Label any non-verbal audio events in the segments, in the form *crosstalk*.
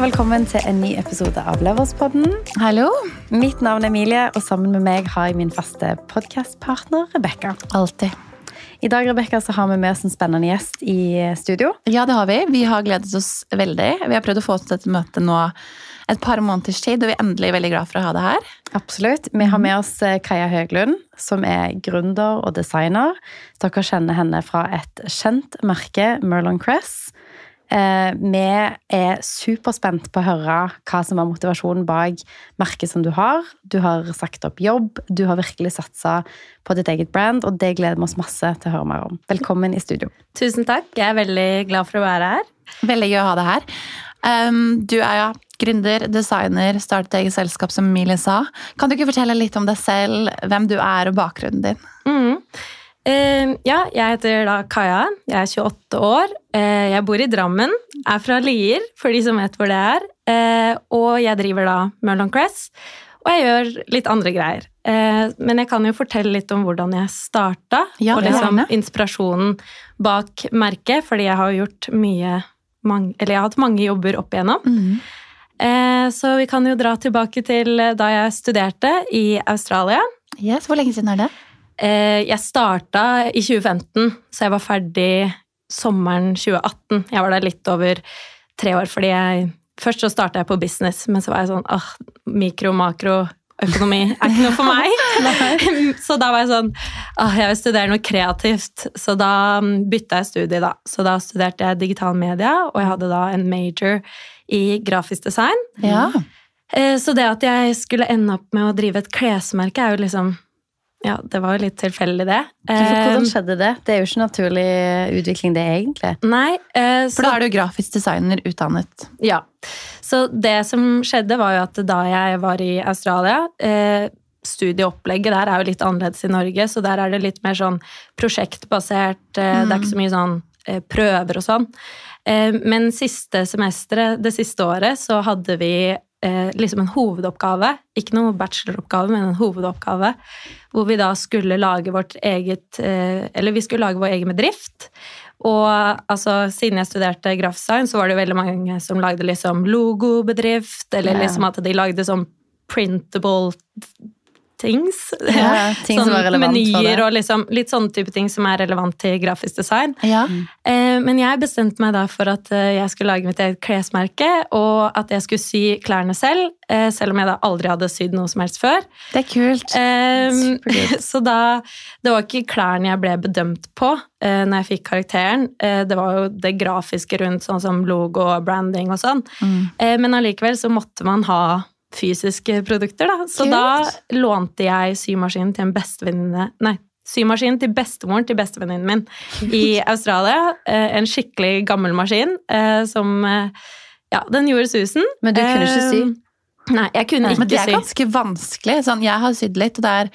Og velkommen til en ny episode av Leverspodden. Hallo. Mitt navn er Emilie, og sammen med meg har jeg min faste podkastpartner Rebekka. Alltid. I dag Rebecca, så har vi med oss en spennende gjest i studio. Ja, det har vi. Vi har gledet oss veldig. Vi har prøvd å få til dette møtet nå et par måneders tid, og vi er endelig veldig glad for å ha det her. Absolutt. Vi har med oss eh, Kaja Høglund, som er gründer og designer. Dere kjenner henne fra et kjent merke, Merlon Cress. Eh, vi er superspent på å høre hva som var motivasjonen bak merket som du har. Du har sagt opp jobb, du har virkelig satsa på ditt eget brand, og det gleder vi oss masse til å høre mer om. Velkommen i studio. Tusen takk. Jeg er veldig glad for å være her. Veldig gøy å ha deg her. Um, du er ja gründer, designer, startet eget selskap, som Emilie sa. Kan du ikke fortelle litt om deg selv, hvem du er og bakgrunnen din? Mm. Uh, ja, jeg heter da Kaja. Jeg er 28 år. Uh, jeg bor i Drammen. Er fra Lier, for de som vet hvor det er. Uh, og jeg driver da Merlon Cress. Og jeg gjør litt andre greier. men jeg kan jo fortelle litt om hvordan jeg starta, ja, og liksom inspirasjonen bak merket, fordi jeg har gjort mye mange, Eller jeg har hatt mange jobber opp igjennom. Mm. så vi kan jo dra tilbake til da jeg studerte i Australia. Yes, Hvor lenge siden er det? Eh, jeg starta i 2015, så jeg var ferdig sommeren 2018. Jeg var der litt over tre år, fordi jeg Først så starta jeg på business, men så var jeg sånn ah, mikro, makro, økonomi er ikke noe for meg. *laughs* så da var jeg sånn ah, Jeg vil studere noe kreativt. Så da bytta jeg studie, da. Så da studerte jeg digital media, og jeg hadde da en major i grafisk design. Ja. Eh, så det at jeg skulle ende opp med å drive et klesmerke, er jo liksom ja, det var jo litt tilfeldig, det. Hvordan eh, skjedde det? Det er jo ikke naturlig utvikling, det, egentlig. Nei. Eh, så, For da er du grafisk designer utdannet. Ja. Så det som skjedde, var jo at da jeg var i Australia eh, Studieopplegget der er jo litt annerledes i Norge, så der er det litt mer sånn prosjektbasert. Mm. Det er ikke så mye sånn prøver og sånn. Men siste semesteret, det siste året, så hadde vi eh, liksom en hovedoppgave. Ikke noe bacheloroppgave, men en hovedoppgave. Hvor vi da skulle lage vårt eget eh, Eller vi skulle lage vår egen bedrift. Og altså, siden jeg studerte grafisk så var det veldig mange som lagde liksom logobedrift, eller liksom at de lagde sånn printable things. Ja, *laughs* ting sånn, som er relevant menyer for det. og liksom, litt sånne type ting som er relevant til grafisk design. Ja. Eh, men jeg bestemte meg da for at eh, jeg skulle lage mitt eget klesmerke, og at jeg skulle sy klærne selv, eh, selv om jeg da aldri hadde sydd noe som helst før. Det er kult. Eh, *laughs* så da Det var ikke klærne jeg ble bedømt på eh, når jeg fikk karakteren. Eh, det var jo det grafiske rundt, sånn som logo og branding og sånn. Mm. men allikevel så måtte man ha fysiske produkter, da. Så Kult. da lånte jeg symaskinen til en bestevenninne Nei, symaskinen til bestemoren til bestevenninnen min i *laughs* Australia. Eh, en skikkelig gammel maskin eh, som eh, Ja, den gjorde susen. Men du kunne ikke sy? Nei, jeg kunne Nei, ikke sy. Men det er ganske vanskelig. Sånn, jeg har sydd litt, og det er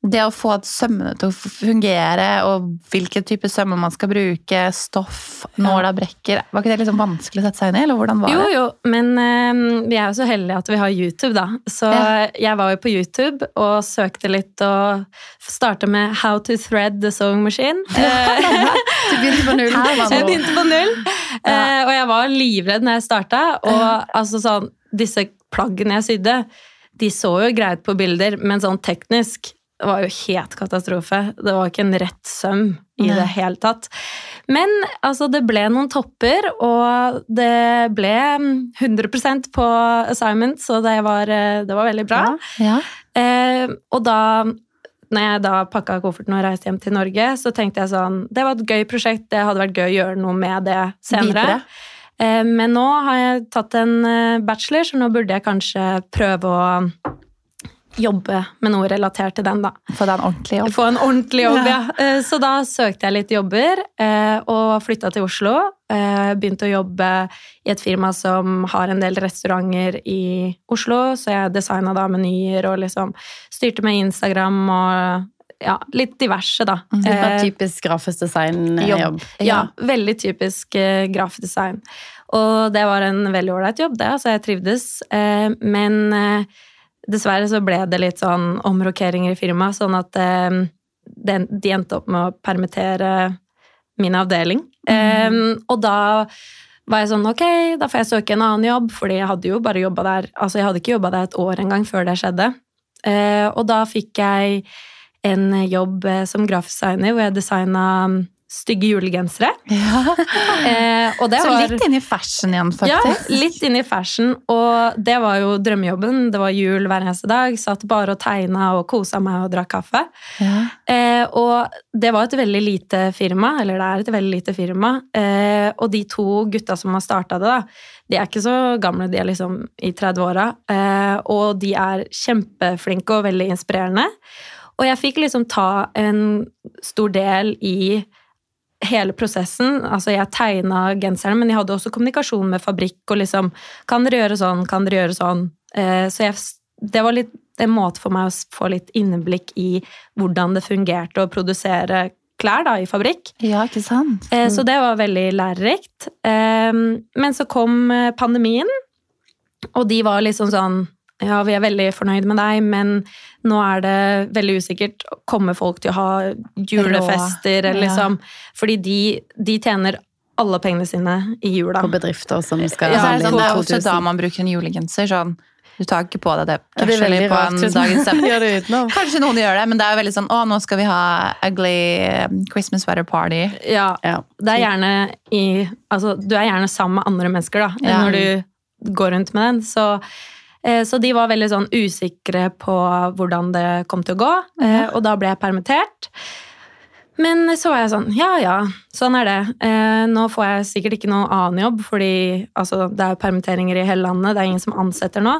det å få sømmene til å fungere, og hvilken type sømmer man skal bruke, stoff, nåla brekker Var ikke det liksom vanskelig å sette seg inn i? eller hvordan var jo, det? Jo, men uh, vi er jo så heldige at vi har YouTube, da. Så ja. jeg var jo på YouTube og søkte litt og starta med How to thread the sewing machine. *laughs* du begynte på null? jeg begynte på null. Uh, og jeg var livredd når jeg starta. Og altså sånn, disse plaggene jeg sydde, de så jo greit på bilder, men sånn teknisk det var jo helt katastrofe. Det var ikke en rett søm i Nei. det hele tatt. Men altså, det ble noen topper, og det ble 100% på assignment, så det var, eh, det var veldig bra. Ja. Ja. Eh, og da når jeg da pakka kofferten og reiste hjem til Norge, så tenkte jeg sånn Det var et gøy prosjekt, det hadde vært gøy å gjøre noe med det senere. Eh, men nå har jeg tatt en eh, bachelor, så nå burde jeg kanskje prøve å jobbe med noe relatert til den, da. Få deg en ordentlig jobb. Få en ordentlig jobb, ja. ja. Eh, så da søkte jeg litt jobber eh, og flytta til Oslo. Eh, begynte å jobbe i et firma som har en del restauranter i Oslo, så jeg designa da menyer og liksom styrte med Instagram og ja, litt diverse, da. Det var typisk grafisk design-jobb. Ja, ja, veldig typisk grafisk design. Og det var en veldig ålreit jobb, det. Altså, jeg trivdes. Men Dessverre så ble det litt sånn omrokeringer i firmaet, sånn at eh, de endte opp med å permittere min avdeling. Mm. Um, og da var jeg sånn ok, da får jeg søke en annen jobb, fordi jeg hadde jo bare jobba der altså jeg hadde ikke jobba der et år engang før det skjedde. Eh, og da fikk jeg en jobb eh, som grafisk designer hvor jeg designa stygge julegensere. *laughs* Ja. Eh, og det Så var, litt inn i fashion igjen, faktisk. ja, litt inn i fashion. Og det var jo drømmejobben. Det var jul hver eneste dag. Satt bare og tegna og kosa meg og drakk kaffe. Ja. Eh, og det var et veldig lite firma, eller det er et veldig lite firma. Eh, og de to gutta som har starta det, da, de er ikke så gamle, de er liksom i 30-åra. Eh, og de er kjempeflinke og veldig inspirerende. Og jeg fikk liksom ta en stor del i hele prosessen. Altså, jeg tegna genseren, men jeg hadde også kommunikasjon med fabrikk og liksom Kan dere gjøre sånn? Kan dere gjøre sånn? Eh, så jeg, det var litt en måte for meg å få litt innblikk i hvordan det fungerte å produsere klær da, i fabrikk. ja, ikke sant? Eh, Så det var veldig lærerikt. Eh, Men så kom eh, pandemien, og de var liksom sånn Ja, vi er veldig fornøyd med deg, men nå er det veldig usikkert. Kommer folk til å ha julefester, eller Ja. liksom Fordi de, de tjener alle pengene sine i jula. På bedrifter som skal Ja, så er handle det, sånn, det er også da man bruker en julegenser. Sånn. Du tar ikke på deg det det casually på en dagens dag i man desember. gjør det utenom. Kanskje noen gjør det, men det er jo veldig sånn Å, nå skal vi ha ugly um, Christmas sweater party. Ja, Ja. det er gjerne i Altså, du er gjerne sammen med andre mennesker, da, Ja. når du går rundt med den. Så, så de var veldig sånn usikre på hvordan det kom til å gå, ja. og da ble jeg permittert. Men så var jeg sånn, ja ja, sånn er det. Eh, nå får jeg sikkert ikke noe annen jobb, fordi altså, det er permitteringer i hele landet, det er ingen som ansetter nå.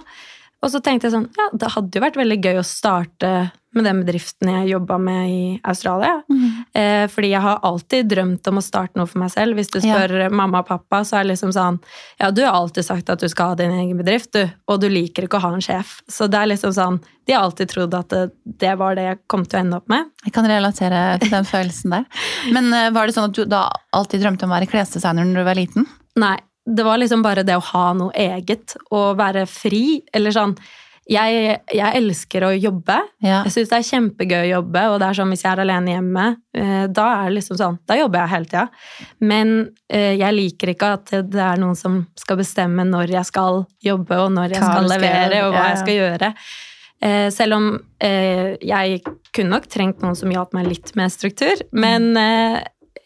Og så tenkte jeg sånn, ja, det hadde jo vært veldig gøy å starte med den bedriften jeg jobba med i Australia. Eh, fordi jeg har alltid drømt om å starte noe for meg selv. Hvis du Ja. spør mamma og pappa, så er det liksom sånn Ja, du har alltid sagt at du skal ha din egen bedrift, du, og du liker ikke å ha en sjef. Så det er liksom sånn De har alltid trodd at det, det var det jeg kom til å ende opp med. Jeg kan relatere til den følelsen der. Men eh, var det sånn at du da alltid drømte om å være klesdesigner når du var liten? Nei. Det var liksom bare det å ha noe eget og være fri. Eller sånn Jeg, jeg elsker å jobbe. Ja. Jeg syns det er kjempegøy å jobbe, og det er sånn hvis jeg er alene hjemme, eh, da er det liksom sånn, da jobber jeg hele tida. Men eh, jeg liker ikke at det er noen som skal bestemme når jeg skal jobbe, og når jeg skal skal levere, og hva jeg skal gjøre. Eh, Selv om jeg kunne nok trengt noen som hjalp meg litt med struktur, men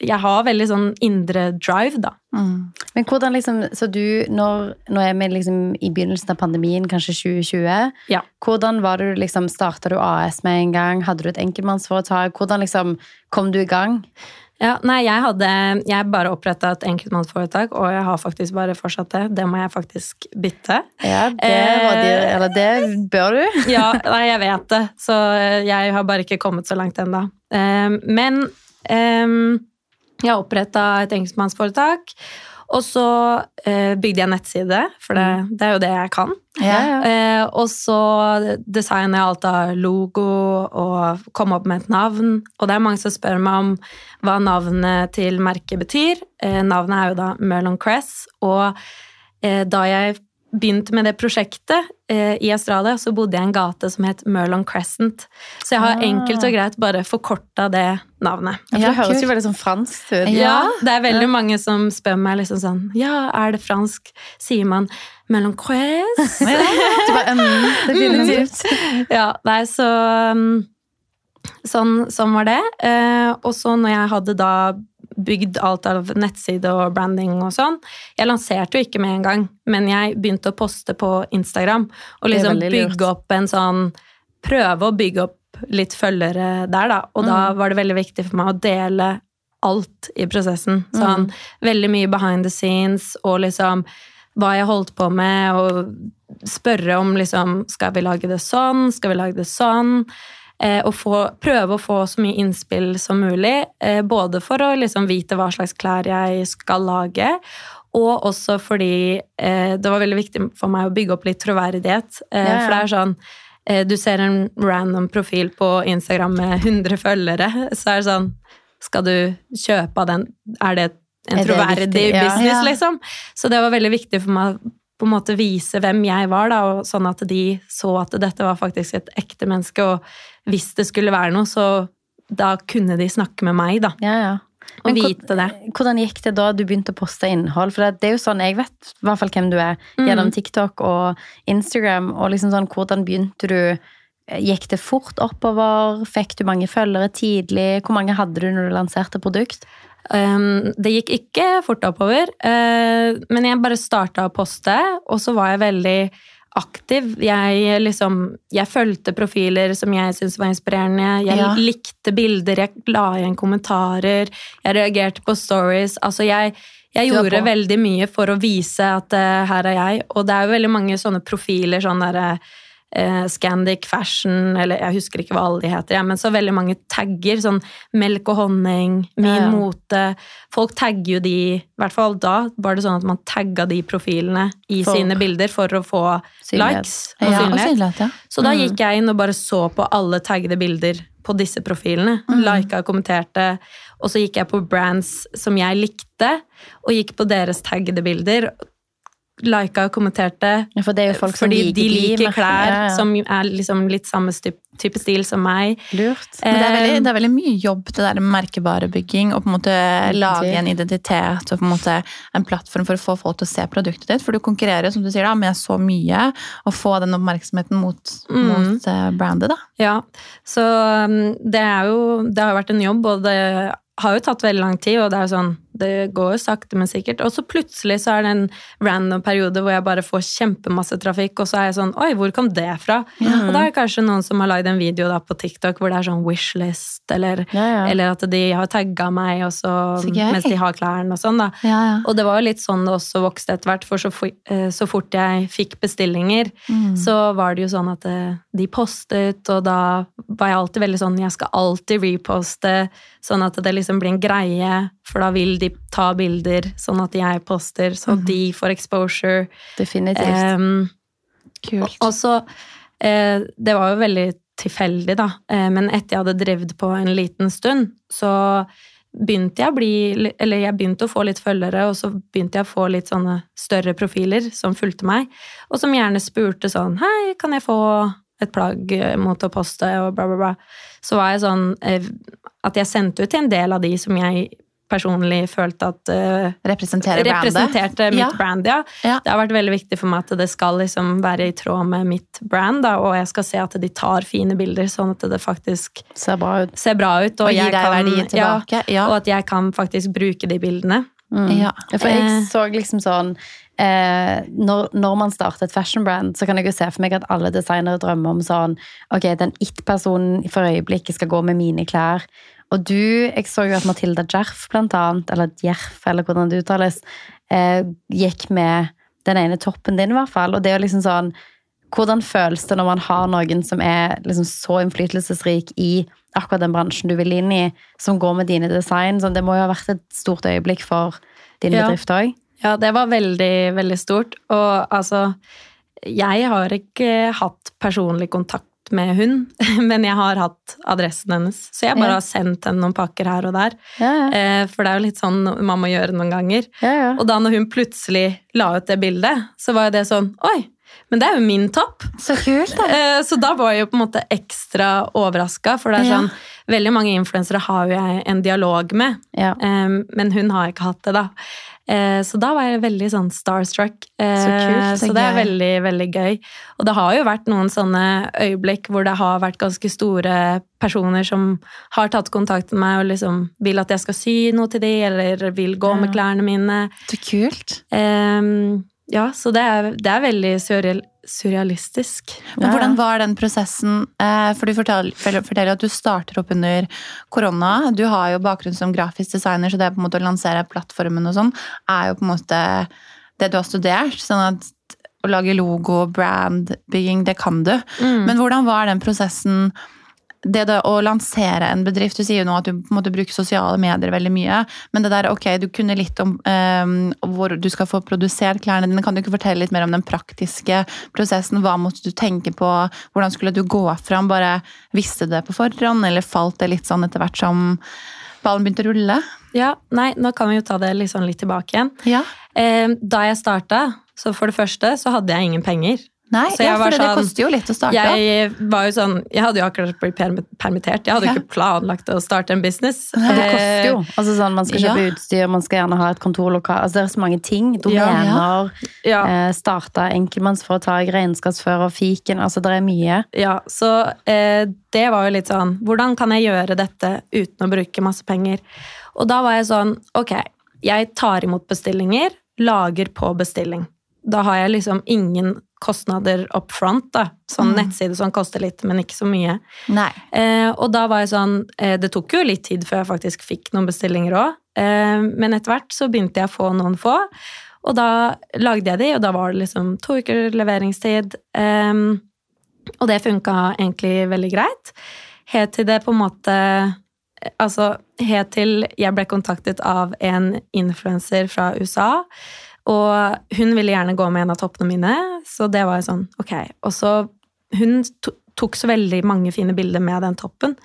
jeg har veldig sånn indre drive, da. Mm. Men hvordan liksom, så du, når, jeg er vi liksom i begynnelsen av pandemien, kanskje 2020. Ja. Hvordan var det du liksom, startet du AS med en gang? Hadde du et enkeltmannsforetak? Hvordan liksom kom du i gang? Ja, nei, jeg hadde Jeg bare oppretta et enkeltmannsforetak, og jeg har faktisk bare fortsatt det. Det må jeg faktisk bytte. Ja, det var de, Eh. eller det bør du. *laughs* Ja, nei, jeg vet det, så jeg har bare ikke kommet så langt ennå. Men em, jeg oppretta et engelskmannsforetak. og så eh, bygde jeg nettside, for det, det er jo det jeg kan. Ja. Eh, og så designer jeg alt av logo og kom opp med et navn. Og det er mange som spør meg om hva navnet til merket betyr. Eh, navnet er jo da Merlon Cress. Og eh, da jeg begynte med det prosjektet eh, i Australia, så bodde jeg i en gate som het Merlon Crescent. Så jeg har Ah. enkelt og greit bare forkorta det navnet. Ja, for det høres jo veldig sånn fransk ut. Ja. Det er veldig mange som spør meg liksom sånn Ja, er det fransk? Sier man Merlon Cress? Det bare, *laughs* mm, definitivt. Ja, nei, så um, sånn, sånn var det. Eh, og så når jeg hadde da bygd alt av nettside og branding og sånn Jeg lanserte jo ikke med en gang, men jeg begynte å poste på Instagram. Og liksom bygge opp en sånn Prøve å bygge opp litt følgere der, da. Og da Mm. var det veldig viktig for meg å dele alt i prosessen. Sånn veldig mye behind the scenes og liksom hva jeg holdt på med, og spørre om liksom Skal vi lage det sånn? Skal vi lage det sånn? Eh, og få, prøve å få så mye innspill som mulig. Eh, både for å liksom vite hva slags klær jeg skal lage, og også fordi eh, det var veldig viktig for meg å bygge opp litt troverdighet. Ja, ja. For det er sånn Du ser en random profil på Instagram med 100 følgere, så er det sånn Skal du kjøpe av den? Er det en Er troverdig? Ja. business, liksom? Så det var veldig viktig for meg på en måte vise hvem jeg var, da, og sånn at de så at dette var faktisk et ekte menneske. Og hvis det skulle være noe, så da kunne de snakke med meg, da. Ja, ja. Og Men vite det. Hvordan gikk det da du begynte å poste innhold? For det, det er jo sånn, jeg vet i hvert fall hvem du er Mm. gjennom TikTok og Instagram. Og liksom sånn, hvordan begynte du? Gikk det fort oppover? Fikk du mange følgere tidlig? Hvor mange hadde du når du lanserte produkt? Um, det gikk ikke fort oppover, eh, men jeg bare starta å poste, og så var jeg veldig aktiv. Jeg liksom Jeg fulgte profiler som jeg syntes var inspirerende. Jeg Ja. likte bilder, jeg la igjen kommentarer, jeg reagerte på stories. Altså, jeg jeg gjorde veldig mye for å vise at uh, her er jeg, og det er jo veldig mange sånne profiler, sånn derre eh, Scandic Fashion, eller jeg husker ikke hva alle de heter, ja, men så veldig mange tagger, sånn melk og honning, min Ja, mote. Folk tagger jo de, i hvert fall da var det sånn at man tagga de profilene i For- sine bilder for å få Synlighet. likes og Ja, og synlighet. synlighet, ja. Så da Mm. gikk jeg inn og bare så på alle taggede bilder på disse profilene. Mm. Lika og kommenterte. Og så gikk jeg på brands som jeg likte, og gikk på deres taggede bilder. Lika og kommenterte. Ja, For det er jo folk som Fordi liker de liker klær Ja, ja. som er liksom litt samme type stil som meg. Lurt. Men det er, veldig, Eh, det er veldig mye jobb, det der merkevarebygging, og på en måte lage en identitet og på en måte en plattform for å få folk til å se produktet ditt. For du konkurrerer som du sier da, med så mye, og få den oppmerksomheten mot, Mm. mot eh, brandet. da. Ja, så um, det er jo Det har vært en jobb, og det har jo tatt veldig lang tid, og det er jo sånn Det går jo sakte, men sikkert. Og så plutselig så er det en random periode hvor jeg bare får kjempemasse trafikk, og så er jeg sånn Oi, hvor kom det fra? Og da er det kanskje noen som har lagd en video da på TikTok hvor det er sånn wishlist, eller, Ja, ja. eller at de har tagga meg og så, Så mens de har klærne og sånn, da. Ja, ja. Og det var jo litt sånn det også vokste etter hvert, for så, fo- eh, så fort jeg fikk bestillinger, Mm. så var det jo sånn at eh, de postet, og da var jeg alltid veldig sånn Jeg skal alltid reposte, sånn at det liksom blir en greie, for da vil de ta bilder, sånn at jeg poster, så mm. de får exposure. Definitivt. Um, Kult. og så eh, Det var jo veldig tilfeldig, da. Eh, men etter jeg hadde drevet på en liten stund, så begynte jeg å bli Eller jeg begynte å få litt følgere, og så begynte jeg å få litt sånne større profiler som fulgte meg, og som gjerne spurte sånn Hei, kan jeg få et plagg eh, mot å poste, og bla, bla, bla. Så var jeg sånn eh, At jeg sendte ut til en del av de som jeg personlig følte at uh, representerte mitt Ja. brand, ja. Ja. Det har vært veldig viktig for meg at det skal liksom være i tråd med mitt brand, da, og jeg skal se at de tar fine bilder, sånn at det faktisk Ser bra ut. ser bra ut, og, Og gir deg verdier verdi tilbake. Ja, og at jeg kan faktisk bruke de bildene. Mm. Ja. For jeg Eh. så liksom sånn eh, når, når man starter et fashion brand, så kan jeg jo se for meg at alle designere drømmer om sånn Ok, den it-personen for øyeblikket skal gå med mine klær. Og du, jeg så jo at Matilda Djerf, blant annet, eller Djerf, eller hvordan det uttales, eh, gikk med den ene toppen din, i hvert fall. Og det er jo liksom sånn Hvordan føles det når man har noen som er liksom så innflytelsesrik i akkurat den bransjen du vil inn i, som går med dine design? Sånn, det må jo ha vært et stort øyeblikk for din Ja. bedrift òg. Ja, det var veldig, veldig stort. Og altså Jeg har ikke hatt personlig kontakt med hun, *laughs* men jeg har hatt adressen hennes. Så jeg bare Ja. har sendt henne noen pakker her og der. Ja, ja. Eh, For det er jo litt sånn man må gjøre noen ganger. ja, ja. Og da når hun plutselig la ut det bildet, så var jo det sånn Oi, men det er jo min topp! Så kult, da. *laughs* Eh, Så da var jeg jo på en måte ekstra overraska, for det er sånn Veldig mange influensere har jo jeg en dialog med, eh, men hun har ikke hatt det, da. Eh, Så da var jeg veldig sånn starstruck. Eh, Så kult, så det er veldig, veldig gøy. Og det har jo vært noen sånne øyeblikk hvor det har vært ganske store personer som har tatt kontakt med meg og liksom vil at jeg skal sy noe til dem, eller vil gå med klærne mine. Så kult. Ehm, ja, så det er, det er veldig surreal, surrealistisk. Men hvordan var den prosessen? Eh, For du forteller, at du starter opp under korona. Du har jo bakgrunn som grafisk designer, så det på en måte å lansere plattformen og sånn, er jo på en måte det du har studert. Sånn at å lage logo, brand, bygging, det kan du. Mm. Men hvordan var den prosessen? Det da, å lansere en bedrift, du sier jo nå at du på en måte bruker sosiale medier veldig mye, men det der, ok, du kunne litt om eh, hvor du skal få produsert klærne dine, kan du ikke fortelle litt mer om den praktiske prosessen? Hva måtte du tenke på? Hvordan skulle du gå fram? Bare visste du det på forhånd, eller falt det litt sånn etter hvert som ballen begynte å rulle? Ja, nei, nå kan vi jo ta det liksom litt tilbake igjen. Ja. Eh, da jeg starta, så for det første så hadde jeg ingen penger. Nei, Så jeg ja, var for det sånn- koster jo litt å starte. Jeg var jo sånn, jeg hadde jo akkurat blitt permittert. Jeg hadde jo Ja. ikke planlagt å starte en business. Og det Eh, koster jo. Altså sånn, man skal kjøpe ja. utstyr, man skal gjerne ha et kontorlokal. Altså, det er så mange ting. Domener, Ja, eh, starte enkeltmannsforetak, regnskapsfører, fiken. Altså, det er mye. ja, så eh, det var jo litt sånn Hvordan kan jeg gjøre dette uten å bruke masse penger? Og da var jeg sånn Ok, jeg tar imot bestillinger, lager på bestilling. Da har jeg liksom ingen kostnader up front. da. Sånn Mm. nettside som koster litt, men ikke så mye. Eh, og da var jeg sånn eh, Det tok jo litt tid før jeg faktisk fikk noen bestillinger òg. Eh, men etter hvert så begynte jeg å få noen få. Og da lagde jeg de, og da var det liksom to uker leveringstid. Eh, og det funka egentlig veldig greit. Helt til det på en måte Altså helt til jeg ble kontaktet av en influenser fra USA. Og hun ville gjerne gå med en av toppene mine, så det var jo sånn, ok. Og så hun tok så veldig mange fine bilder med den toppen.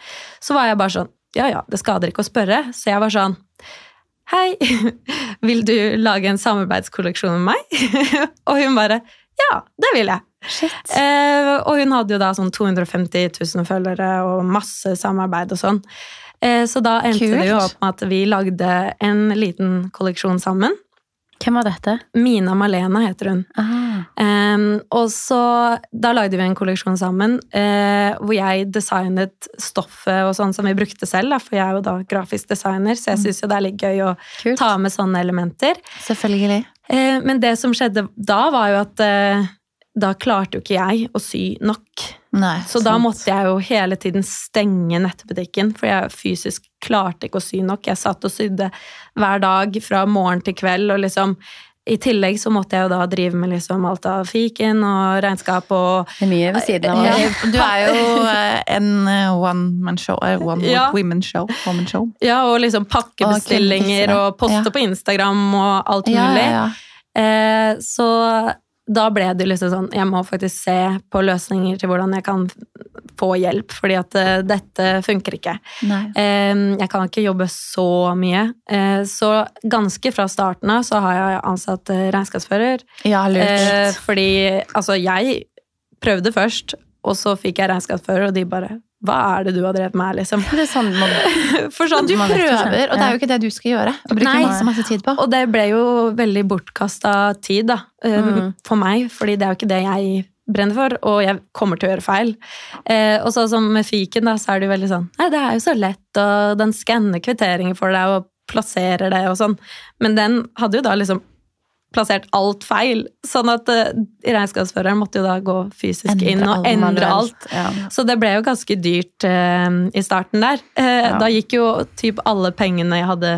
Så var jeg bare sånn, ja ja, det skader ikke å spørre. Så jeg var sånn, hei, *laughs* vil du lage en samarbeidskolleksjon med meg? *laughs* og hun bare, ja, det vil jeg. Eh, og hun hadde jo da sånn 250 000 følgere og masse samarbeid og sånn. Eh, så da endte Kult. det jo opp med at vi lagde en liten kolleksjon sammen. Hvem var dette? Mina Malena heter hun. Um, og så Da lagde vi en kolleksjon sammen uh, hvor jeg designet stoffet og sånn som vi brukte selv. Da, for jeg er jo da grafisk designer, så jeg syns jo det er litt gøy å Kult. ta med sånne elementer. Selvfølgelig. Uh, men det som skjedde da, var jo at eh, da klarte jo ikke jeg å sy nok. Nei, Så da måtte jeg jo hele tiden stenge nettbutikken, for jeg fysisk klarte ikke å sy nok. Jeg satt og sydde hver dag fra morgen til kveld, og liksom i tillegg så måtte jeg jo da drive med liksom alt av fiken og regnskap og Det er mye ved siden av. Ja, du er jo eh, en eh, one-man show. eh, One Ja. women show. Woman show. Ja, og liksom pakkebestillinger Og og poste Ja. på Instagram og alt mulig. ja, ja. Eh, så da ble det liksom sånn Jeg må faktisk se på løsninger til hvordan jeg kan få hjelp, fordi at eh, dette funker ikke. Nei. Eh, jeg kan ikke jobbe så mye. Eh, så ganske fra starten av så har jeg ansatt eh, regnskapsfører. Ja, lurt. Fordi altså, jeg prøvde først, og så fikk jeg regnskapsfører, og de bare Hva er det du har drevet med, liksom? Det er sånn man, *laughs* For sånn, du prøver, og det er jo ikke det du skal gjøre. Og bruke Nei. masse, masse tid på. Og det ble jo veldig bortkasta tid, da, eh, Mm. for meg, fordi det er jo ikke det jeg brenner for, og jeg kommer til å gjøre feil. Eh, og så som med fiken, da, så er det jo veldig sånn Nei, det er jo så lett, og den skanner kvitteringer for deg og plasserer det og sånn. Men den hadde jo da liksom plassert alt feil, sånn at uh, regnskapsføreren måtte jo da gå fysisk Endre inn og endre manuelt. alt. Ja. Så det ble jo ganske dyrt uh, i starten der. Uh, Ja. Da gikk jo typ alle pengene jeg hadde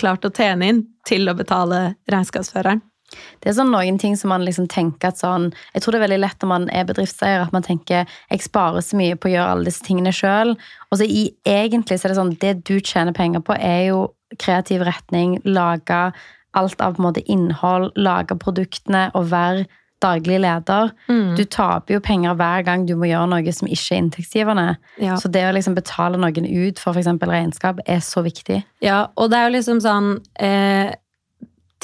klart å tjene inn, til å betale regnskapsføreren. Det er sånn noen ting som man liksom tenker at sånn Jeg tror det er veldig lett når man er bedriftseier, at man tenker jeg sparer så mye på å gjøre alle disse tingene sjøl. Og så i, egentlig så er det sånn det du tjener penger på, er jo kreativ retning, lage alt av på en måte innhold, lage produktene og være daglig leder. Mm. Du taper jo penger hver gang du må gjøre noe som ikke er inntektsgivende. Ja. Så det å liksom betale noen ut for f.eks. regnskap er så viktig. ja, og det er jo liksom sånn eh,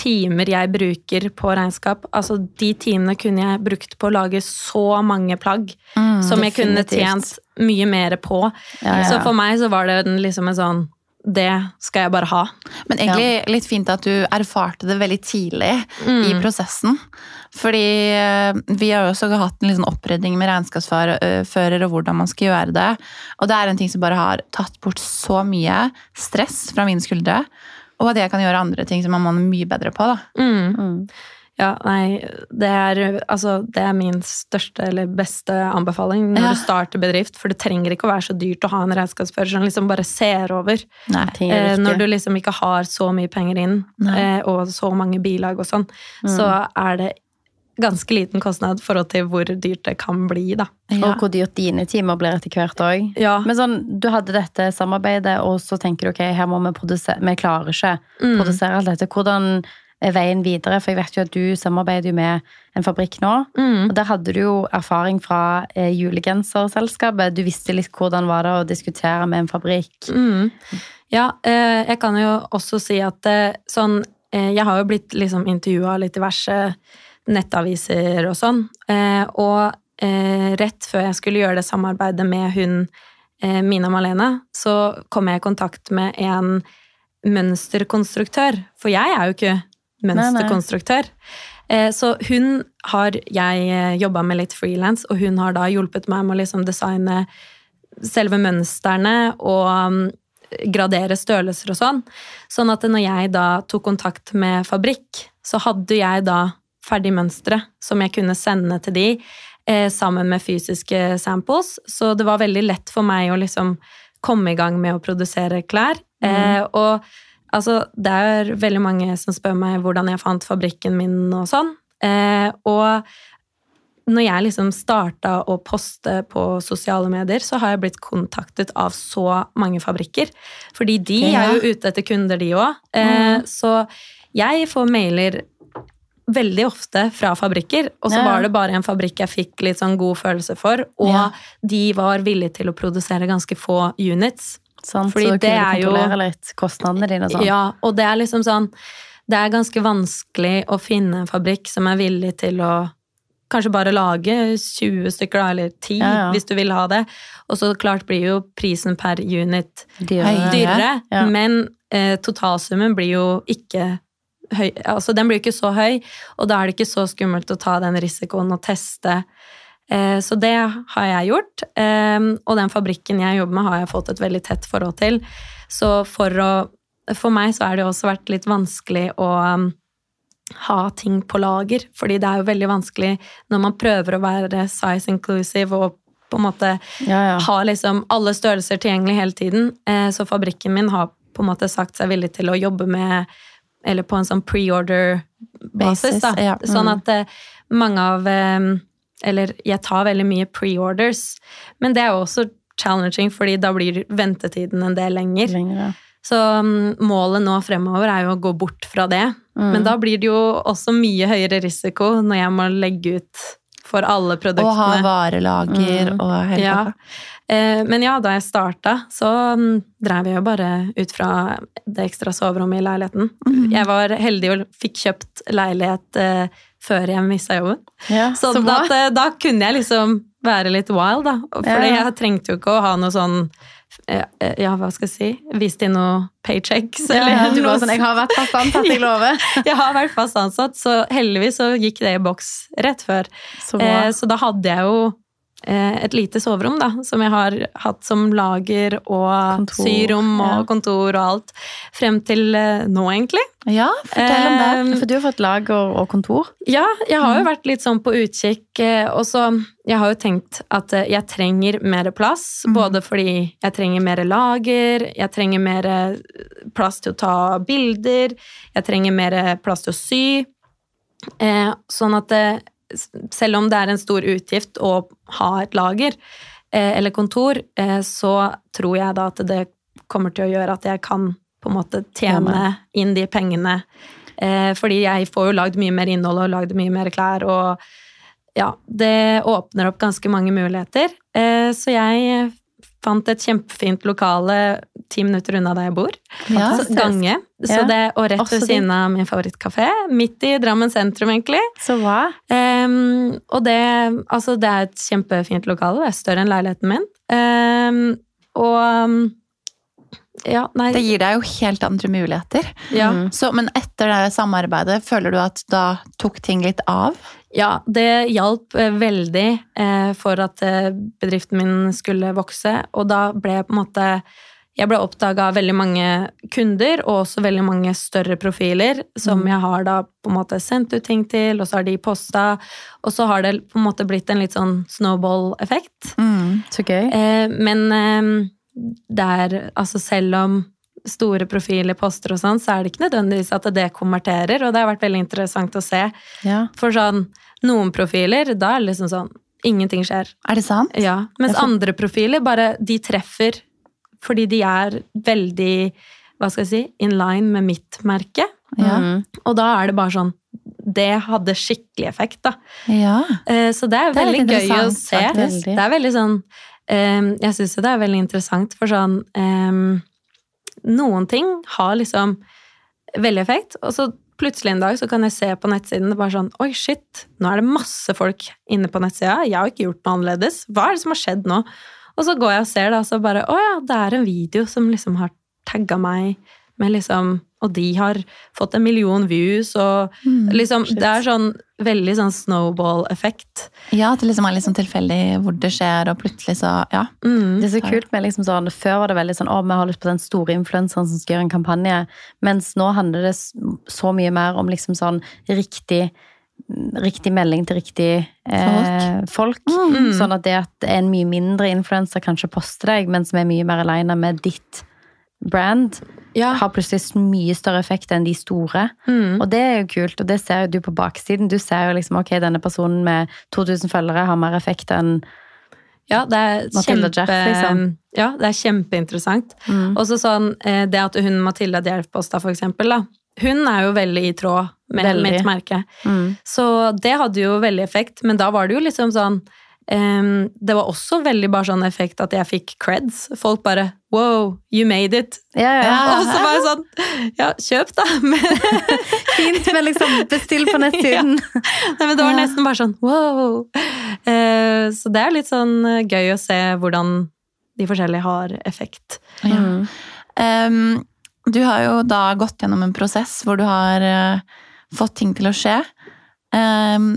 Timer jeg bruker på regnskap, altså de timene kunne jeg brukt på å lage så mange plagg Mm. som jeg kunne tjent mye mer på. Ja, ja. Så for meg så var det liksom en sånn Det skal jeg bare ha. Men egentlig litt fint at du erfarte det veldig tidlig i prosessen. Fordi eh, vi har jo også hatt en liksom oppredning med regnskapsfører og hvordan man skal gjøre det. Og det er en ting som bare har tatt bort så mye stress fra mine skuldre. Og at jeg kan gjøre andre ting som man er mye bedre på. da. Mm. Mm. Ja, nei, det er, altså, det er min største eller beste anbefaling når Ja. du starter bedrift. For det trenger ikke å være så dyrt å ha en regnskapsfører som liksom bare ser over. Nei. Eh, når du liksom ikke har så mye penger inn, eh, og så mange bilag og sånn, så er det ganske liten kostnad i forhold til hvor dyrt det kan bli, da. Ja. Og hvor dyrt dine timer blir etter hvert òg. Ja. Men sånn, du hadde dette samarbeidet, og så tenker du ok, her må vi produsere Vi klarer ikke Mm. produsere alt dette. Hvordan veien videre? For jeg vet jo at du samarbeider jo med en fabrikk nå. Mm. Og der hadde du jo erfaring fra eh, julegenserselskapet. Du visste litt hvordan var det å diskutere med en fabrikk. Mm. Ja, eh, jeg kan jo også si at eh, sånn eh, jeg har jo blitt liksom intervjua litt diverse nettaviser og sånn. Eh, og eh, rett før jeg skulle gjøre det samarbeidet med hun eh, Mina Malene, så kom jeg i kontakt med en mønsterkonstruktør. For jeg er jo ikke mønsterkonstruktør. Eh, Så hun har jeg jobba med litt frilans, og hun har da hjulpet meg med å liksom designe selve mønstrene og um, gradere størrelser og sånn. Sånn at når jeg da tok kontakt med fabrikk, så hadde jeg da ferdig mønstre som jeg kunne sende til de eh, sammen med fysiske samples. Så det var veldig lett for meg å liksom komme i gang med å produsere klær. Eh, og altså, det er veldig mange som spør meg hvordan jeg fant fabrikken min og sånn. Eh, og når jeg liksom starta å poste på sosiale medier, så har jeg blitt kontaktet av så mange fabrikker. Fordi de Ja. er jo ute etter kunder, de òg. Eh, så jeg får mailer veldig ofte fra fabrikker, og så Ja. var det bare en fabrikk jeg fikk litt sånn god følelse for, og Ja. de var villige til å produsere ganske få units. Sant, Fordi så det er jo- litt kostnadene dine og sånn. Ja, og det er liksom sånn Det er ganske vanskelig å finne en fabrikk som er villig til å kanskje bare lage 20 stykker, da, eller 10, Ja, ja. hvis du vil ha det. Og så klart blir jo prisen per unit dyrere, Ja. men eh, totalsummen blir jo ikke høy Altså, den blir jo ikke så høy, og da er det ikke så skummelt å ta den risikoen og teste. Eh, så det har jeg gjort, eh, og den fabrikken jeg jobber med, har jeg fått et veldig tett forhold til. Så for å For meg så har det også vært litt vanskelig å um, ha ting på lager, fordi det er jo veldig vanskelig når man prøver å være size inclusive og på en måte Ja, ja. ha liksom alle størrelser tilgjengelig hele tiden. Eh, Så fabrikken min har på en måte sagt seg villig til å jobbe med Eller på en sånn pre-order-basis, ja. Sånn Mm. at eh, mange av eh, Eller jeg tar veldig mye pre-orders, men det er jo også challenging, fordi da blir ventetiden en del lenger. Lenger, Så mm, målet nå fremover er jo å gå bort fra det. Mm. Men da blir det jo også mye høyere risiko når jeg må legge ut for alle produktene. Og ha varelager Mm. og hele Ja. pakka. Eh, Men ja, da jeg starta, så mm, drev jeg jo bare ut fra det ekstra soverommet i leiligheten. Mhm. Jeg var heldig og fikk kjøpt leilighet eh, før jeg mista jobben. Ja, så så at eh, da kunne jeg liksom være litt wild, da. For Ja. jeg trengte jo ikke å ha noe sånn eh, eh, Ja, hva skal jeg si? Vist inn noe paychecks, Ja, eller du noe var sånn, jeg har vært fast ansatt, jeg *laughs* lover. jeg har vært fast ansatt, så heldigvis så gikk det i boks rett før. Så. Eh, så da hadde jeg jo eh, et lite soverom, da, som jeg har hatt som lager og Kontor, syrom og ja. kontor og alt. Frem til eh, nå, egentlig. Ja, fortell om det. Eh, For du har fått lager og kontor. Ja, jeg har jo vært litt sånn på utkikk, eh, og så Jeg har jo tenkt at eh, jeg trenger mer plass, Mhm. både fordi jeg trenger mer lager, jeg trenger mer eh, plass til å ta bilder, jeg trenger mer plass til å sy. Eh, sånn at selv om det er en stor utgift å ha et lager eh, eller kontor, eh, så tror jeg da at det kommer til å gjøre at jeg kan på en måte tjene inn de pengene. Eh, fordi jeg får jo lagd mye mer innhold og lagd mye mer klær, og ja, det åpner opp ganske mange muligheter. Eh, så jeg fant et kjempefint lokale ti minutter unna der jeg bor. Ja, Gange. Så det, og rett ved siden av min favorittkafé. Midt i Drammen sentrum, egentlig. Så bra. Ehm, og det, altså det er et kjempefint lokale. Det er større enn leiligheten min. Um, og ja, nei Det gir deg jo helt andre muligheter. ja. Mm. Så, men etter det samarbeidet, føler du at da tok ting litt av? Ja, det hjalp eh, veldig eh, for at eh, bedriften min skulle vokse, og da ble jeg på en måte jeg ble oppdaga av veldig mange kunder, og også veldig mange større profiler, som Mm. jeg har da på en måte sendt ut ting til, og så har de posta, og så har det på en måte blitt en litt sånn snowball-effekt. Mm. Så gøy. Eh, men eh, det er altså selv om store profiler poster og sånn, så er det ikke nødvendigvis at det konverterer, og det har vært veldig interessant å se. Ja. For sånn, noen profiler, da er det liksom sånn Ingenting skjer. Er det sant? Ja. Mens får... andre profiler, bare de treffer fordi de er veldig hva skal jeg si, in line med mitt merke. Ja. Mm. Og da er det bare sånn Det hadde skikkelig effekt, da. ja. Eh, Så det er Det er veldig gøy å se. faktisk. Det er veldig sånn eh, Jeg syns jo det er veldig interessant, for sånn eh, Noen ting har liksom veldig effekt, og så plutselig en dag så kan jeg se på nettsiden det bare sånn Oi, shit, nå er det masse folk inne på nettsida. Jeg har ikke gjort noe annerledes. Hva er det som har skjedd nå? Og så går jeg og ser da, og så bare Å ja, det er en video som liksom har tagga meg med liksom Og de har fått en million views, og liksom shit. Det er sånn veldig sånn snowball-effekt. Ja, at det liksom er sånn tilfeldig hvor det skjer, og plutselig så Ja. Mm. Det er så kult med liksom sånn, Før var det veldig sånn å, vi har lyst på den store influenseren som skal gjøre en kampanje. Mens nå handler det så mye mer om liksom sånn riktig Riktig melding til riktig eh, folk. Mm. Sånn at det at en mye mindre influenser kanskje poster deg, men som er mye mer aleine med ditt brand, Ja. har plutselig mye større effekt enn de store. Mm. Og det er jo kult, og det ser jo du på baksiden. Du ser jo liksom ok, denne personen med 2000 følgere har mer effekt enn Ja, det er Matilda kjempe, Jeff, liksom. Ja, det er kjempeinteressant. mm. Og så sånn, eh, det at hun Matilda Djerf-posta, for eksempel, da. Hun er jo veldig i tråd med Veldig. mitt merke. Mm. Så det hadde jo veldig effekt, men da var det jo liksom sånn um, Det var også veldig bare sånn effekt at jeg fikk creds. Folk bare Wow, you made it. Ja, ja. Ja. *laughs* Og så var jeg sånn Ja, kjøp, da! *laughs* *laughs* Fint, men liksom bestill på nettsiden. Nei, men det var Ja. nesten bare sånn wow. Uh, så det er litt sånn eh, gøy å se hvordan de forskjellige har effekt. ja. Mm. Um, du har jo da gått gjennom en prosess hvor du har eh, fått ting til å skje. Ehm,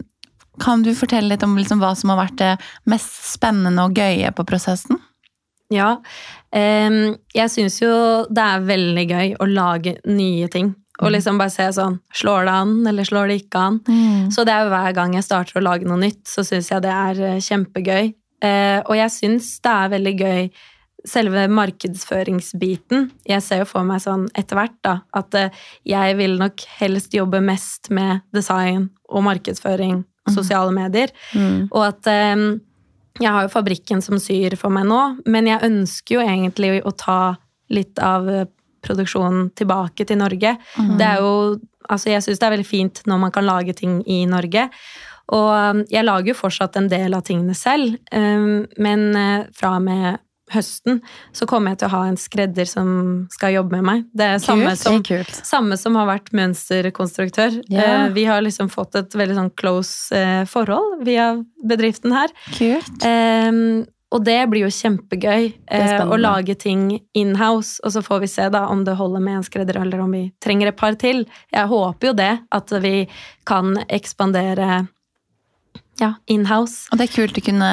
kan du fortelle litt om liksom hva som har vært det mest spennende og gøye på prosessen? Ja. ehm, jeg syns jo det er veldig gøy å lage nye ting. Og liksom bare se sånn Slår det an, eller slår det ikke an? Så det er jo hver gang jeg starter å lage noe nytt, så syns jeg det er eh, kjempegøy. Eh, og jeg syns det er veldig gøy selve markedsføringsbiten. Jeg ser jo for meg sånn etter hvert da, at eh, jeg vil nok helst jobbe mest med design og markedsføring og sosiale medier. Mm. Og at eh, jeg har jo fabrikken som syr for meg nå, men jeg ønsker jo egentlig å ta litt av eh, produksjonen tilbake til Norge. Det er jo Altså, jeg syns det er veldig fint når man kan lage ting i Norge. Og jeg lager jo fortsatt en del av tingene selv, men fra og med høsten så kommer jeg til å ha en skredder som skal jobbe med meg. Det er samme Kult, som, det er samme som har vært mønsterkonstruktør. Eh, Vi har liksom fått et veldig sånn close eh, forhold via bedriften her. Kult. Um, og det blir jo kjempegøy eh, å lage ting inhouse, og så får vi se da om det holder med en skredder, eller om vi trenger et par til. Jeg håper jo det, at vi kan ekspandere ja, inhouse. Og det er kult å kunne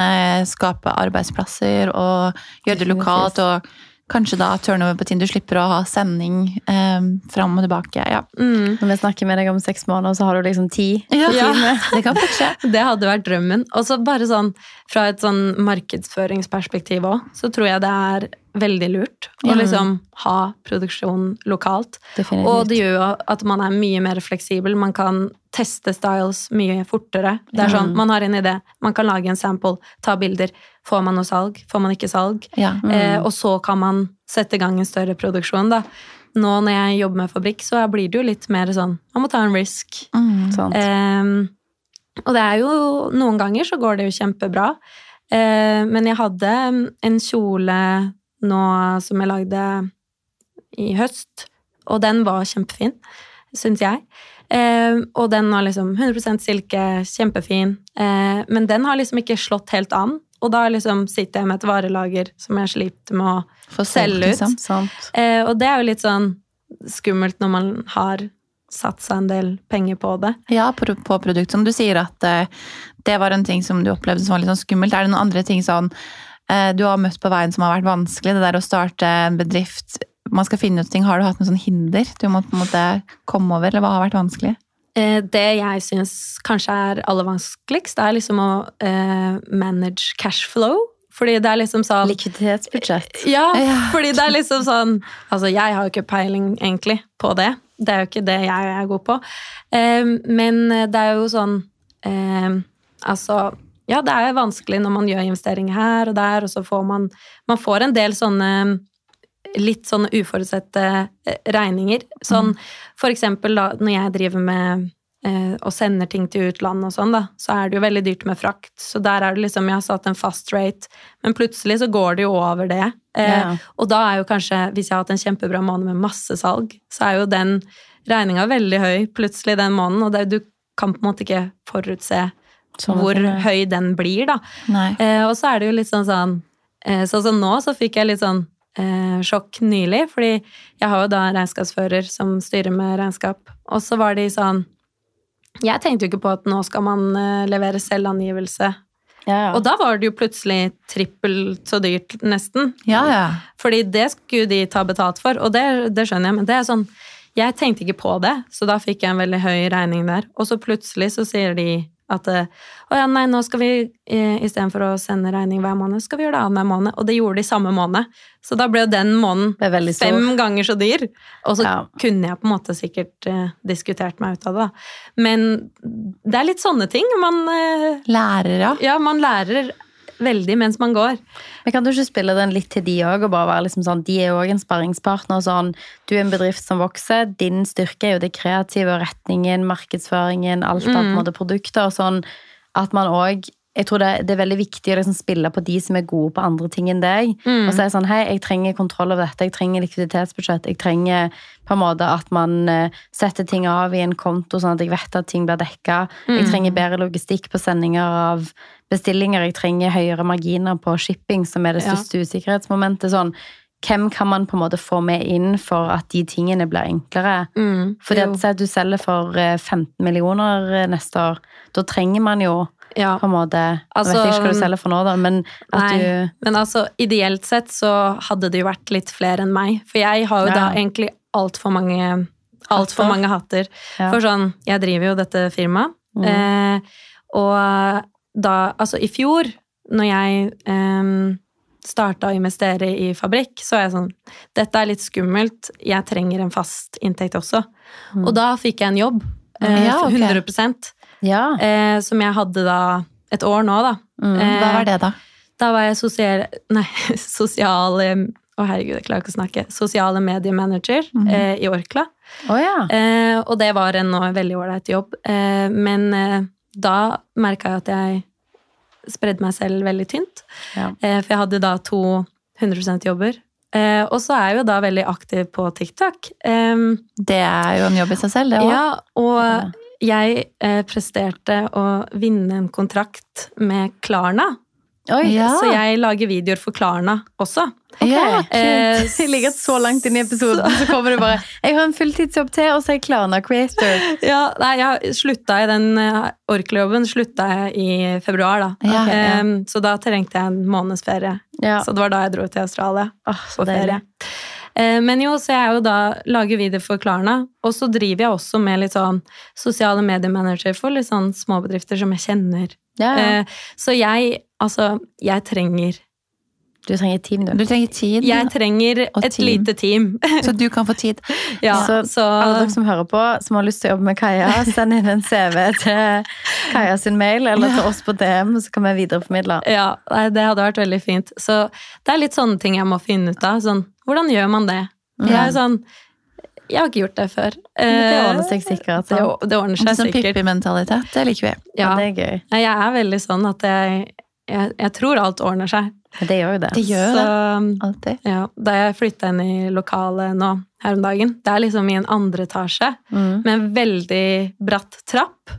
skape arbeidsplasser og gjøre det lokalt. Og kanskje da turnover på Tinder du slipper å ha sending um, fram og tilbake. Ja. Mm. Når vi snakker med deg om seks måneder, så har du liksom ti. Ja, Ja. det kan skje. *laughs* Det hadde vært drømmen. Og så bare sånn fra et sånn markedsføringsperspektiv òg, så tror jeg det er veldig lurt å liksom ha produksjon lokalt. Definitivt. Og det gjør jo at man er mye mer fleksibel. Man kan teste styles mye fortere. Det er sånn, Man har en idé, man kan lage en sample, ta bilder. Får man noe salg? Får man ikke salg? Ja. Eh, og så kan man sette i gang en større produksjon. da. Nå når jeg jobber med fabrikk, så blir det jo litt mer sånn Man må ta en risk. Mm. Ehm, og det er jo Noen ganger så går det jo kjempebra. Eh, men jeg hadde en kjole nå som jeg lagde i høst, og den var kjempefin, syns jeg. Eh, og den var liksom 100% silke, kjempefin. Eh, men den har liksom ikke slått helt an. Og da liksom sitter jeg med et varelager som jeg sliter med å For Selge ut. Sant. eh, Og det er jo litt sånn skummelt når man har satt seg en del penger på det. Ja, på, på produkt. Som du sier at eh, det var en ting som du opplevde som var litt sånn skummelt. Er det noen andre ting sånn eh, du har møtt på veien som har vært vanskelig? Det der å starte en bedrift, man skal finne ut ting. Har du hatt noen sånn hinder du må på en måte komme over, eller hva har vært vanskelig? Eh, Det jeg syns kanskje er aller vanskeligst, det er liksom å eh, manage cashflow. Fordi det er liksom sånn Likviditetsbudsjett. Ja, *laughs* Ja. fordi det er liksom sånn Altså, jeg har jo ikke peiling egentlig på det. Det er jo ikke det jeg er god på. Eh, men det er jo sånn eh, Altså Ja, det er vanskelig når man gjør investeringer her og der, og så får man Man får en del sånne litt sånne uforutsette eh, regninger. Sånn for eksempel da, når jeg driver med eh, og sender ting til utlandet og sånn, da, så er det jo veldig dyrt med frakt. Så der er det liksom Jeg har satt en fast rate, men plutselig så går det jo over det. Eh, Og da er jo kanskje, hvis jeg har hatt en kjempebra måned med masse salg, så er jo den regninga veldig høy plutselig den måneden, og det, du kan på en måte ikke forutse sånn, hvor det. høy den blir, da. Eh, og så er det jo litt sånn sånn eh, Sånn som nå, så fikk jeg litt sånn eh, sjokk nylig, fordi jeg har jo da en regnskapsfører som styrer med regnskap, og så var de sånn Jeg tenkte jo ikke på at nå skal man eh, levere selvangivelse. Ja, ja. Og da var det jo plutselig trippelt så dyrt, nesten. Ja, ja. Fordi det skulle de ta betalt for, og det, det skjønner jeg, men det er sånn Jeg tenkte ikke på det, så da fikk jeg en veldig høy regning der. Og så plutselig så sier de at eh, å ja, nei, nå skal vi eh, istedenfor å sende regning hver måned, skal vi gjøre det annenhver måned. Og det gjorde de samme måned. Så da ble jo den måneden fem ganger så dyr. Og så Ja. kunne jeg på en måte sikkert eh, diskutert meg ut av det, da. Men det er litt sånne ting. Man, eh, Lærer, ja. ja, man lærer veldig mens man går. Men kan du ikke spille den litt til de òg, og bare være liksom sånn De er òg en sparringspartner. Sånn, du er en bedrift som vokser. Din styrke er jo det kreative, retningen, markedsføringen, alt av en måte produkter. og Sånn at man òg jeg tror det, det er veldig viktig å liksom spille på de som er gode på andre ting enn deg. Mm. Og si sånn Hei, jeg trenger kontroll over dette. Jeg trenger likviditetsbudsjett. Jeg trenger på en måte at man eh, setter ting av i en konto, sånn at jeg vet at ting blir dekka. Jeg trenger bedre logistikk på sendinger av bestillinger. Jeg trenger høyere marginer på shipping, som er det Ja. største usikkerhetsmomentet. Sånn, hvem kan man på en måte få med inn for at de tingene blir enklere? Mm, Fordi at at du selger for eh, 15 millioner eh, neste år. Da trenger man jo ja. på en måte Jeg Altså, vet ikke hva du selger for nå, da, men at Nei, du men altså, ideelt sett så hadde det jo vært litt flere enn meg. For jeg har jo Ja. da egentlig altfor mange Altfor mange hatter. Ja. For sånn, jeg driver jo dette firmaet, Mm. eh, og da Altså, i fjor, når jeg um, starta å investere i fabrikk, så er jeg sånn Dette er litt skummelt, jeg trenger en fast inntekt også. Mm. Og da fikk jeg en jobb. Eh, Ja, okay. 100 Ja. eh, Som jeg hadde da et år nå, da. Mm. Eh, Hva var det, da? Da var jeg sosial, nei, *laughs* sosiale Å, herregud, jeg klarer ikke å snakke. Sosiale mediemanager mm. eh, i Orkla. Oh, ja. Eh, og det var en veldig ålreit jobb. Eh, men eh, da merka jeg at jeg spredde meg selv veldig tynt. Ja. Eh, for jeg hadde da to 100% jobber. Eh, og så er jeg jo da veldig aktiv på TikTok. Det er jo en jobb i seg selv, det òg. ja, og jeg eh, presterte å vinne en kontrakt med Klarna. Oi. Ja. Så jeg lager videoer for Klarna også. Ja, Eh. Jeg ligger så langt inn i episoden så kommer det bare Jeg har en fulltidsjobb til, og så er jeg Klarna creator. *laughs* Ja, nei, jeg slutta i den uh, Orkla-jobben slutta jeg i februar, da. Ja, ja. Så da trengte jeg en måneds ferie. Ja. Så det var da jeg dro til Australia oh, på ferie. Eh, Men jo, så jeg er jo da lager videoer for Klarna, og så driver jeg også med litt sånn sosiale mediemanager for litt sånn småbedrifter som jeg kjenner. Ja, ja. Eh, Så jeg, altså, jeg trenger Du trenger team, du. Du trenger tid, Jeg trenger et team. lite team. så du kan få tid. *laughs* Ja, så, så, alle dere som hører på, som har lyst til å jobbe med Kaja, send inn en CV til Kaja sin mail, eller til oss på DM, så kan vi videreformidle. Ja, det hadde vært veldig fint. Så det er litt sånne ting jeg må finne ut av. Sånn, hvordan gjør man det? Jeg er sånn, jeg har ikke gjort det før. Det Eh, ordner seg sikkert. Det, det ordner seg Sånn sikkert. Pippi-mentalitet, det liker vi. Ja, det er gøy. Jeg er veldig sånn at jeg, jeg, jeg tror alt ordner seg. Det gjør jo det. Det gjør Så det. Alltid. ja, da jeg flytta inn i lokalet nå her om dagen, det er liksom i en andre etasje Mm. med en veldig bratt trapp.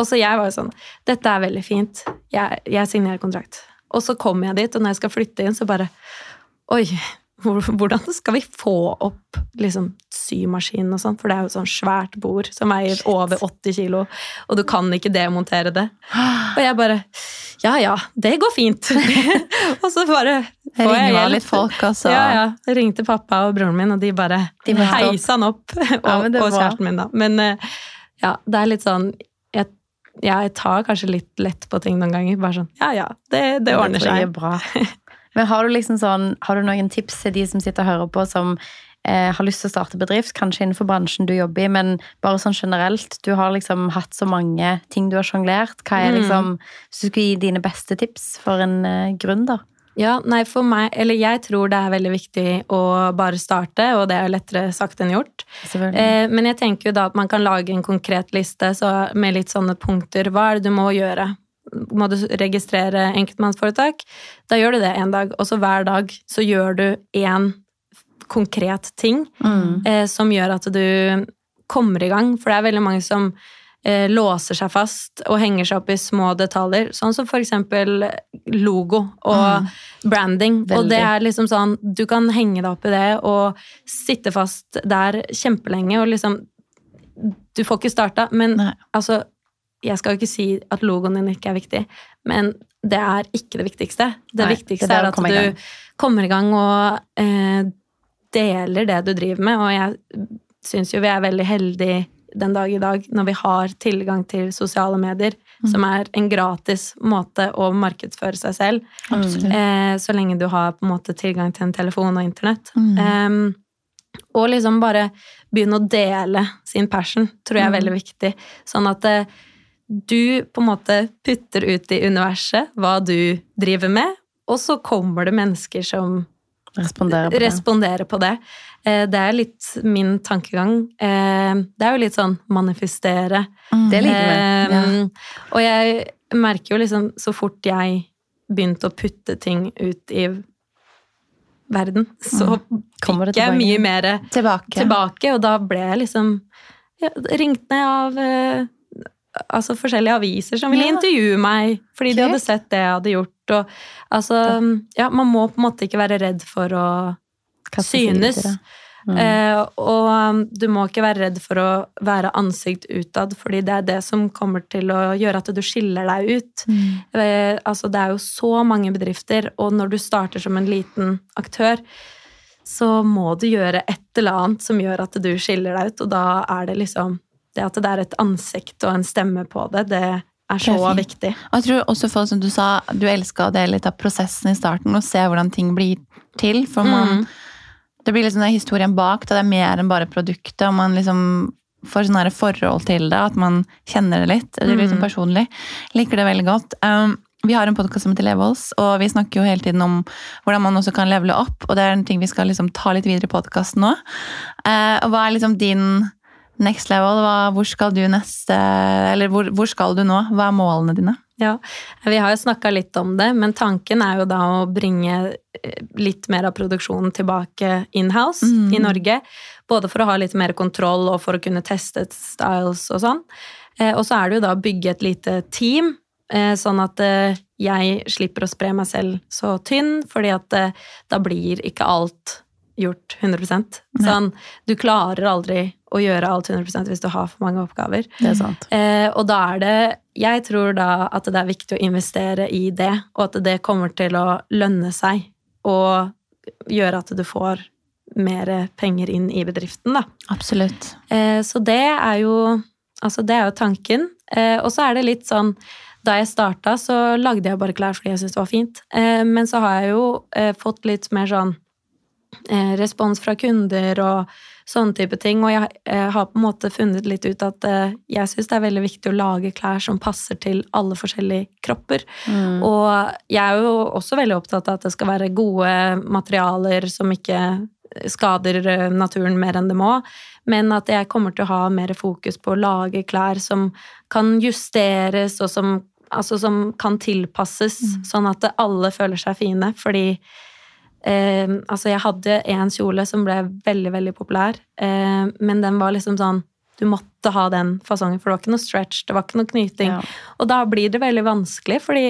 Og så jeg var jo sånn Dette er veldig fint. Jeg, jeg signerer kontrakt. Og så kommer jeg dit, og når jeg skal flytte inn, så bare Oi, hvordan skal vi få opp liksom symaskinen og sånn? For det er jo sånn svært bord som veier over 80 kilo, og du kan ikke demontere det. Og jeg bare Ja ja, det går fint. *laughs* og så bare får jeg hjelp. litt folk, altså. Ja, ja. Jeg ringte pappa og broren min, og de bare De heisa han opp. Og, Ja, og kjæresten min, da. Men eh, ja, det er litt sånn jeg, jeg tar kanskje litt lett på ting noen ganger. Bare sånn Ja ja, det, det ordner seg det bra. *laughs* Men har du liksom sånn, har du noen tips til de som sitter og hører på, som eh, har lyst til å starte bedrift, kanskje innenfor bransjen du jobber i, men bare sånn generelt. Du har liksom hatt så mange ting du har sjonglert. Hva er Mm. liksom Hvis du skulle gi dine beste tips for en eh, gründer? Ja, nei, for meg Eller jeg tror det er veldig viktig å bare starte, og det er lettere sagt enn gjort. Eh, men jeg tenker jo da at man kan lage en konkret liste så med litt sånne punkter. Hva er det du må gjøre? Må du registrere enkeltmannsforetak? Da gjør du det en dag. Og så hver dag så gjør du én konkret ting Mm. eh, som gjør at du kommer i gang. For det er veldig mange som eh, låser seg fast og henger seg opp i små detaljer. Sånn som eksempel logo og branding. Og det er liksom sånn, du kan henge deg opp i det og sitte fast der kjempelenge og liksom Du får ikke starta, men Nei. altså Jeg skal jo ikke si at logoen din ikke er viktig, men det er ikke det viktigste. Det Nei, viktigste det er at komme gang. du kommer i gang og eh, deler det du driver med, og jeg syns jo vi er veldig heldige den dag i dag når vi har tilgang til sosiale medier, Mm. som er en gratis måte å markedsføre seg selv. Eh, så lenge du har på en måte tilgang til en telefon og internett. Mm. Um, og liksom bare begynne å dele sin passion, tror jeg er veldig viktig. Sånn at eh, du på en måte putter ut i universet hva du driver med, og så kommer det mennesker som responderer på det. responderer på det. Eh, det er litt min tankegang. Eh, det er jo litt sånn manifestere. Mm. Det liker vi. Ja. Og jeg merker jo liksom så fort jeg begynte å putte ting ut i verden, så mm. fikk jeg mye mer Tilbake. tilbake, og da ble jeg liksom ja, ringt ned av eh, altså forskjellige aviser som ville Ja. intervjue meg fordi de hadde sett det jeg hadde gjort. Og, altså, ja, man må på en måte ikke være redd for å synes. Mm. Eh, og um, du må ikke være redd for å være ansikt utad, fordi det er det som kommer til å gjøre at du skiller deg ut. Mm. Eh, altså, det er jo så mange bedrifter, og når du starter som en liten aktør, så må du gjøre et eller annet som gjør at du skiller deg ut, og da er det liksom Det at det er et ansikt og en stemme på det, det er så fint. viktig. Og jeg tror også folk som du sa, du elska å dele litt av prosessen i starten og se hvordan ting blir til. For man, Mm. det blir liksom den historien bak, da det er mer enn bare produktet. Og man liksom får sånn forhold til det, at man kjenner det litt. Det blir Mm. personlig. Liker det veldig godt. Um, vi har en podkast som heter Levels, og vi snakker jo hele tiden om hvordan man også kan levele opp. Og det er en ting vi skal liksom ta litt videre i podkasten nå. Uh, og hva er liksom din next level? Hva, hvor skal du neste Eller hvor, hvor skal du nå? Hva er målene dine? Ja, vi har jo snakka litt om det, men tanken er jo da å bringe eh, litt mer av produksjonen tilbake in-house Mm. i Norge. Både for å ha litt mer kontroll og for å kunne teste styles og sånn. Eh, Og så er det jo da å bygge et lite team, eh, sånn at jeg slipper å spre meg selv så tynn, fordi at da blir ikke alt gjort 100% Sånn, du klarer aldri å gjøre alt 100% hvis du har for mange oppgaver. Det er sant. Eh, og da er det Jeg tror da at det er viktig å investere i det, og at det kommer til å lønne seg og gjøre at du får mer penger inn i bedriften, da. Absolutt. Eh, så det er jo Altså, det er jo tanken. Eh, og så er det litt sånn Da jeg starta, så lagde jeg bare klær fordi jeg syntes det var fint. Eh, men så har jeg jo eh, fått litt mer sånn respons fra kunder og sånne type ting. Og jeg eh, har på en måte funnet litt ut at eh, jeg syns det er veldig viktig å lage klær som passer til alle forskjellige kropper. Mm. Og jeg er jo også veldig opptatt av at det skal være gode materialer som ikke skader eh, naturen mer enn det må. Men at jeg kommer til å ha mer fokus på å lage klær som kan justeres, og som, altså som kan tilpasses, sånn at alle føler seg fine. Fordi eh, altså jeg hadde en kjole som ble veldig, veldig populær, eh, men den var liksom sånn du måtte ha den fasongen, for det var ikke noe stretch, det var ikke noe knyting. Ja. Og da blir det veldig vanskelig, fordi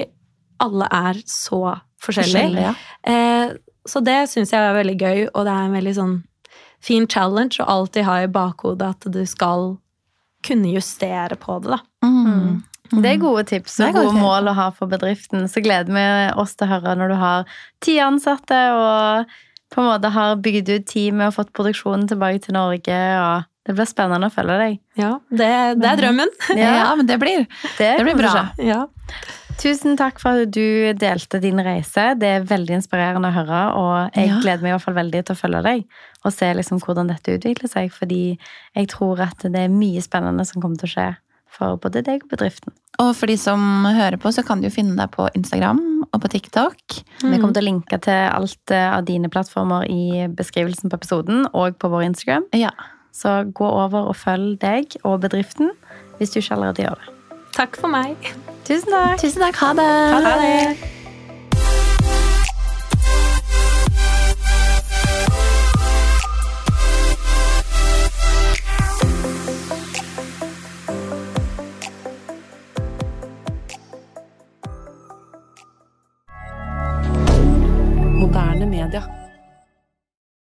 alle er så forskjellige. Forskjellig, ja. Eh, så det syns jeg er veldig gøy, og det er en veldig sånn fin challenge å alltid ha i bakhodet at du skal kunne justere på det, da. Mm. Det er gode tips og gode mål å ha for bedriften. Så gleder vi oss til å høre når du har ti ansatte og på en måte har bygd ut teamet og fått produksjonen tilbake til Norge. og Det blir spennende å følge deg. Ja, det, det er drømmen. *laughs* Ja. men det blir, det, det blir bra. Ja. Tusen takk for at du delte din reise. Det er veldig inspirerende å høre, og jeg Ja. gleder meg i hvert fall veldig til å følge deg og se liksom hvordan dette utvikler seg, fordi jeg tror at det er mye spennende som kommer til å skje for både deg og bedriften. Og for de som hører på, så kan jo finne deg på Instagram og på TikTok. Vi kommer til å linke til alt eh, av dine plattformer i beskrivelsen på episoden og på vår Instagram. Ja. Så gå over og følg deg og bedriften hvis du ikke allerede gjør det. Takk for meg. Tusen takk! Tusen takk. Ha det. Ha det! Moderne media.